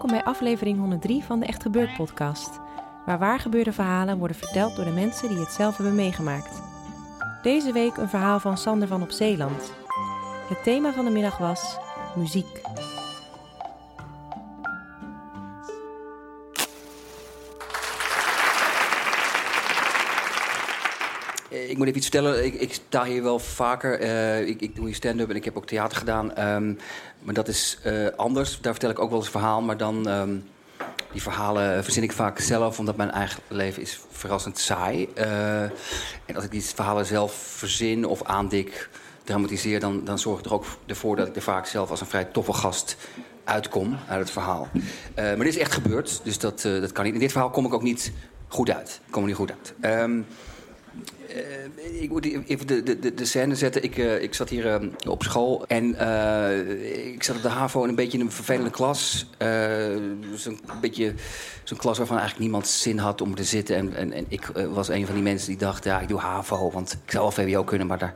Welkom bij aflevering 103 van de Echt Gebeurd podcast. Waar waargebeurde verhalen worden verteld door de mensen die het zelf hebben meegemaakt. Deze week een verhaal van Sander van op Zeeland. Het thema van de middag was muziek. Ik moet even iets vertellen. Ik, ik sta hier wel vaker. eh, ik, ik doe hier stand-up en ik heb ook theater gedaan. Ehm, maar dat is eh, anders. Daar vertel ik ook wel eens een verhaal. Maar dan, ehm, die verhalen verzin ik vaak zelf, omdat mijn eigen leven is verrassend saai. Eh, en als ik die verhalen zelf verzin of aandik, dramatiseer... dan, dan zorg ik er ook ervoor dat ik er vaak zelf als een vrij toffe gast uitkom uit het verhaal. Eh, maar dit is echt gebeurd, dus dat, eh, dat kan niet. In dit verhaal kom ik ook niet goed uit. Ik kom er niet goed uit. Ehm, eh, ik moet even de, de, de- scène zetten. Ik, eh, ik zat hier eh, op school en eh, ik zat op de HAVO in een beetje een vervelende klas. Zo'n beetje zo'n klas waarvan eigenlijk niemand zin had om te zitten. En, en, en ik was een van die mensen die dacht, ja, ik doe HAVO, want ik zou wel VWO kunnen, maar daar...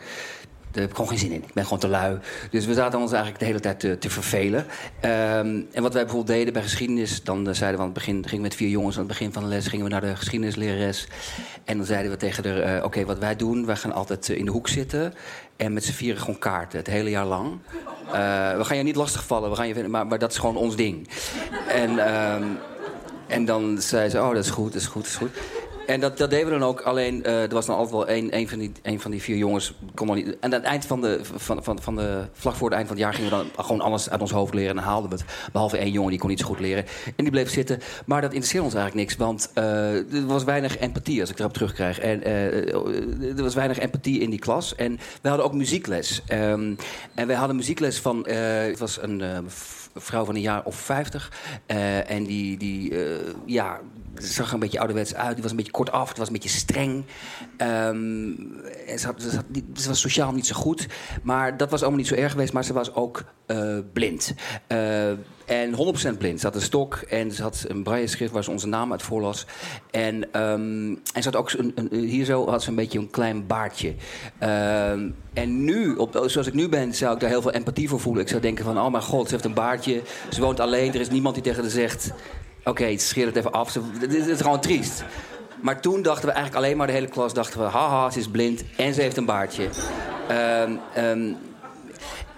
Daar heb ik gewoon geen zin in. Ik ben gewoon te lui. Dus we zaten ons eigenlijk de hele tijd te, vervelen. Ehm, en wat wij bijvoorbeeld deden bij geschiedenis... dan eh, zeiden we aan het begin... gingen we met vier jongens aan het begin van de les... gingen we naar de geschiedenislerares. En dan zeiden we tegen haar... eh, oké, wat wij doen... wij gaan altijd eh, in de hoek zitten... en met z'n vieren gewoon kaarten. Het hele jaar lang. We gaan je niet lastigvallen. We gaan je, maar, maar dat is gewoon ons ding. En... ehm, en dan zei ze, oh, dat is goed, dat is goed, dat is goed. En dat, dat deden we dan ook. Alleen, eh, er was dan altijd wel één, van die, van die vier jongens. Kon dan niet, en aan het eind van de, van, van, van de... Voor het eind van het jaar gingen we dan gewoon alles uit ons hoofd leren. En dan haalden we het. Behalve één jongen, die kon niet zo goed leren. En die bleef zitten. Maar dat interesseerde ons eigenlijk niks. Want eh, er was weinig empathie, als ik erop terugkrijg. En eh, er was weinig empathie in die klas. En we hadden ook muziekles. Ehm, en wij hadden muziekles van... het was een... vrouw van een jaar of 50. eh, en die, die eh, zag er een beetje ouderwets uit. Die was een beetje kortaf, die was een beetje streng. En ze, was sociaal niet zo goed. Maar dat was allemaal niet zo erg geweest. Maar ze was ook eh, blind. Eh, en 100% blind. Ze had een stok en ze had een braille schrift waar ze onze naam uit voorlas. En, ehm, en ze had ook een, hier zo had ze een beetje een klein baardje. Ehm, en nu, op, zoals ik nu ben, zou ik daar heel veel empathie voor voelen. Ik zou denken van, oh mijn god, ze heeft een baardje. Ze woont alleen, er is niemand die tegen haar zegt... Oké, scheer het even af. Dit, is gewoon triest. Maar toen dachten we eigenlijk alleen maar, de hele klas dachten we... haha, ze is blind en ze heeft een baardje. Ehm, ehm,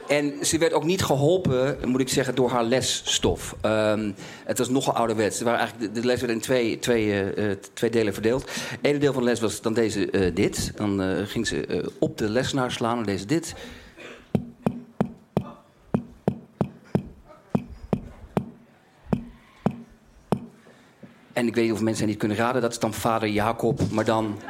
en ze werd ook niet geholpen, moet ik zeggen, door haar lesstof. Ehm, het was nogal ouderwets. Er de, de les werd in twee, twee, eh, eh, twee delen verdeeld. Ene deel van de les was dan deze eh, dit. Dan ging ze op de lesnaar slaan en deze dit. En ik weet niet of mensen niet kunnen raden. Dat is dan vader Jacob, maar dan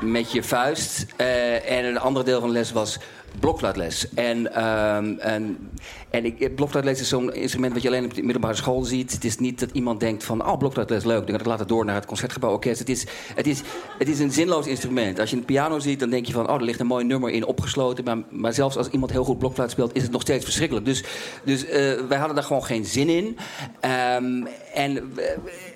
met je vuist. Eh, en een ander deel van de les was blokfluitles. En, ehm, en, en ik, blokfluitles is zo'n instrument wat je alleen op de middelbare school ziet. Het is niet dat iemand denkt van, oh, blokfluitles, leuk. Dan gaat later door naar het Concertgebouw Orkest. Het is, het, is, het is een zinloos instrument. Als je een piano ziet, dan denk je van, oh, er ligt een mooi nummer in opgesloten. Maar, maar zelfs als iemand heel goed blokfluit speelt, is het nog steeds verschrikkelijk. Dus, dus eh, wij hadden daar gewoon geen zin in. Ehm, en eh,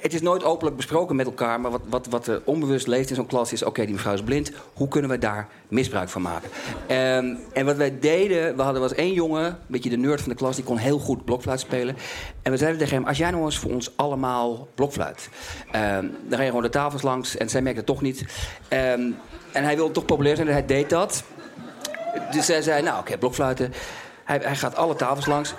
het is nooit openlijk besproken met elkaar. Maar wat, wat, wat er onbewust leeft in zo'n klas is... oké, die mevrouw is blind. Hoe kunnen we daar misbruik van maken? Ehm, en wat wij deden... We hadden was één jongen, een beetje de nerd van de klas... die kon heel goed blokfluit spelen. En we zeiden tegen hem... als jij nou eens voor ons allemaal blokfluit... Ehm, dan ga je gewoon de tafels langs. En zij merkte het toch niet. Ehm, en hij wilde toch populair zijn, en hij deed dat. Dus zij zei, nou oké, blokfluiten. Hij, hij gaat alle tafels langs.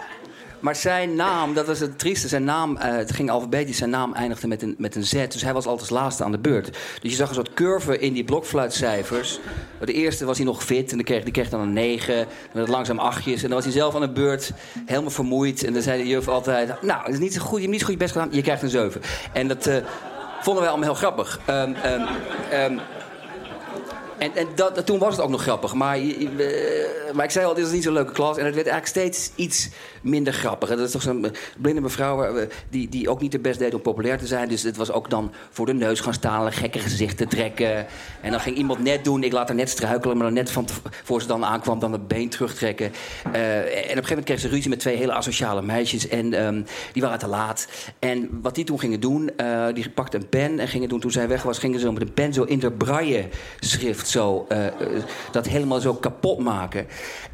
Maar zijn naam, dat was het trieste. Zijn naam, eh, het ging alfabetisch, zijn naam eindigde met een, met een Z. Dus hij was altijd als laatste aan de beurt. Dus je zag een soort curve in die blokfluitcijfers. De eerste was hij nog fit en die kreeg, die kreeg dan een 9. Dan langzaam achtjes. En dan was hij zelf aan de beurt, helemaal vermoeid. En dan zei de juf altijd... Nou, het is niet zo goed, je hebt niet zo goed je best gedaan. Je krijgt een 7. En dat eh, vonden wij allemaal heel grappig. Ehm, ehm, ehm, en, en dat, toen was het ook nog grappig. Maar, uh, maar ik zei al, dit is niet zo'n leuke klas. En het werd eigenlijk steeds iets minder grappig. Dat is toch zo'n blinde mevrouw uh, die, die ook niet de best deed om populair te zijn. Dus het was ook dan voor de neus gaan staan, gekke gezichten trekken. En dan ging iemand net doen, ik laat haar net struikelen... maar dan net van voor ze dan aankwam, dan het been terugtrekken. Uh, en op een gegeven moment kreeg ze ruzie met twee hele asociale meisjes. En um, die waren te laat. En wat die toen gingen doen, die pakte een pen en gingen doen... toen zij weg was, gingen ze met een pen zo in de braille schrift zo, dat helemaal zo kapot maken.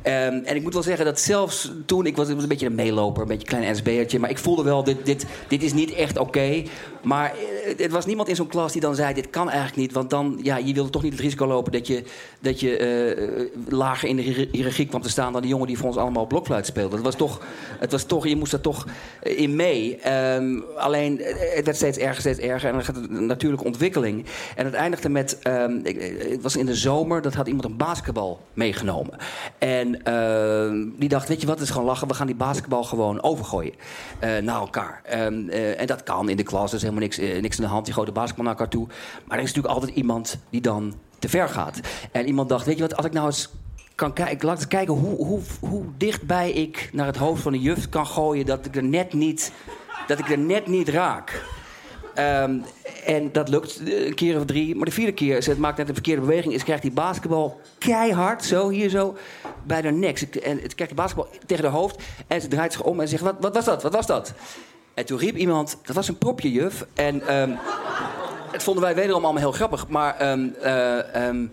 Um, en ik moet wel zeggen dat zelfs toen, ik was, een beetje een meeloper, een beetje een klein SB'ertje, maar ik voelde wel, dit, dit, dit is niet echt oké. Maar er was niemand in zo'n klas die dan zei, dit kan eigenlijk niet. Want dan, ja, je wilde toch niet het risico lopen dat je, dat je uh, lager in de hiërarchie kwam te staan dan die jongen die voor ons allemaal blokfluit speelde. Het was toch, het was toch je moest er toch in mee. Um, alleen, het werd steeds erger, steeds erger. En dan gaat een natuurlijke ontwikkeling. En het eindigde met, um, het was in de zomer, dat had iemand een basketbal meegenomen. En uh, die dacht, weet je wat, het is gewoon lachen. We gaan die basketbal gewoon overgooien uh, naar elkaar. En dat kan in de klas, helemaal niks, niks aan de hand. Die gooit de basketbal naar elkaar toe. Maar er is natuurlijk altijd iemand die dan te ver gaat. En iemand dacht, weet je wat, als ik nou eens kan kijken, laat eens kijken hoe, hoe, hoe dichtbij ik naar het hoofd van een juf kan gooien dat ik er net niet, dat ik er net niet raak. Um, en dat lukt een keer of drie. Maar de vierde keer, ze maakt net een verkeerde beweging... is krijgt die basketbal keihard, zo, hier zo, bij de nek. En het krijgt die basketbal tegen haar hoofd. En ze draait zich om en zegt, wat, wat was dat, wat was dat? En toen riep iemand, dat was een propje, juf. En um, het vonden wij wederom allemaal heel grappig. Maar... Um, uh, um,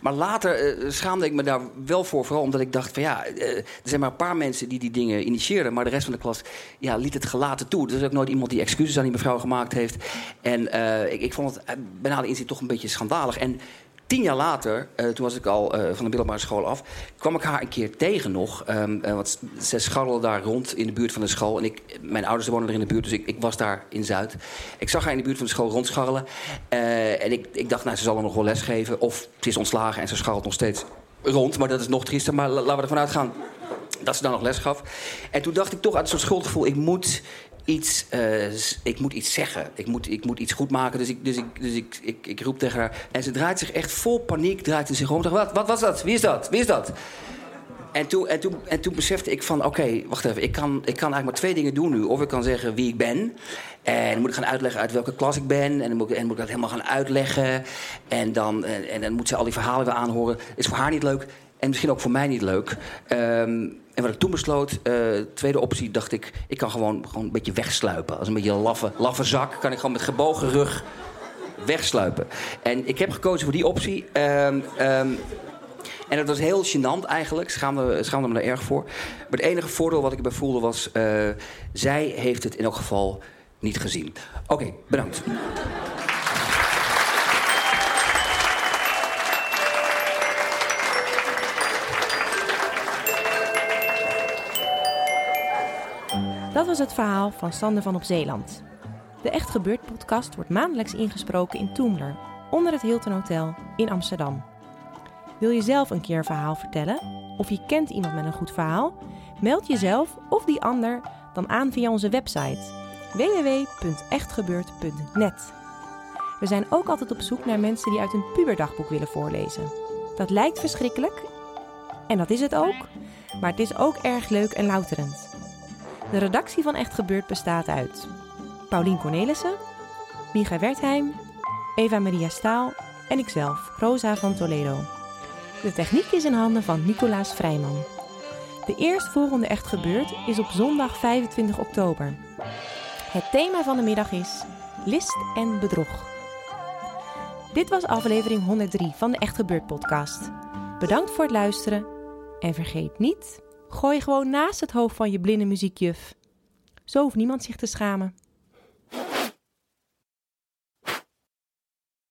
maar later uh, schaamde ik me daar wel voor. Vooral omdat ik dacht van ja, uh, er zijn maar een paar mensen die die dingen initieerden. Maar de rest van de klas ja, liet het gelaten toe. Er is ook nooit iemand die excuses aan die mevrouw gemaakt heeft. En ik, ik vond het bijna de inzien toch een beetje schandalig. En tien jaar later, uh, toen was ik al uh, van de middelbare school af, kwam ik haar een keer tegen nog. Um, uh, want ze scharrelde daar rond in de buurt van de school. En ik, mijn ouders wonen er in de buurt, dus ik, ik, was daar in Zuid. Ik zag haar in de buurt van de school rondscharrelen. en ik, ik, dacht, nou, ze zal er nog wel les geven. Of ze is ontslagen en ze scharrelt nog steeds rond. Maar dat is nog triester. Maar laten we ervan uitgaan dat ze dan nog les gaf. En toen dacht ik toch uit een soort schuldgevoel... ik moet iets, uh, ik moet iets zeggen. Ik moet, ik moet iets goed maken. Dus, ik, dus, ik, dus ik, ik, ik roep tegen haar. En ze draait zich echt vol paniek draait zich om. Wat, wat was dat? Wie is dat? Wie is dat? En toen, en toen, en toen besefte ik van, oké, wacht even. Ik kan, ik kan eigenlijk maar twee dingen doen nu. Of ik kan zeggen wie ik ben. En dan moet ik gaan uitleggen uit welke klas ik ben. En dan moet ik, en moet ik dat helemaal gaan uitleggen. En dan, en, en dan moet ze al die verhalen weer aanhoren. Is voor haar niet leuk. En misschien ook voor mij niet leuk. Um, en wat ik toen besloot, uh, tweede optie, dacht ik... ik kan gewoon, gewoon een beetje wegsluipen. Als een beetje een laffe, laffe zak kan ik gewoon met gebogen rug wegsluipen. En ik heb gekozen voor die optie. Um, um, en dat was heel gênant eigenlijk. Schaamde, schaamde me daar erg voor. Maar het enige voordeel wat ik erbij voelde was... Uh, zij heeft het in elk geval niet gezien. Oké, bedankt. Dat was het verhaal van Sander van op Zeeland. De Echt Gebeurd podcast wordt maandelijks ingesproken in Toemler, onder het Hilton Hotel in Amsterdam. Wil je zelf een keer een verhaal vertellen? Of je kent iemand met een goed verhaal? Meld jezelf of die ander dan aan via onze website www.echtgebeurd.net. We zijn ook altijd op zoek naar mensen die uit een puberdagboek willen voorlezen. Dat lijkt verschrikkelijk, en dat is het ook, maar het is ook erg leuk en louterend. De redactie van Echt Gebeurd bestaat uit Paulien Cornelissen, Micha Wertheim, Eva-Maria Staal en ikzelf, Rosa van Toledo. De techniek is in handen van Nicolaas Vrijman. De eerstvolgende Echt Gebeurd is op zondag 25 oktober. Het thema van de middag is List en Bedrog. Dit was aflevering 103 van de Echt Gebeurd podcast. Bedankt voor het luisteren en vergeet niet... Gooi gewoon naast het hoofd van je blinde muziekjuf. Zo hoeft niemand zich te schamen.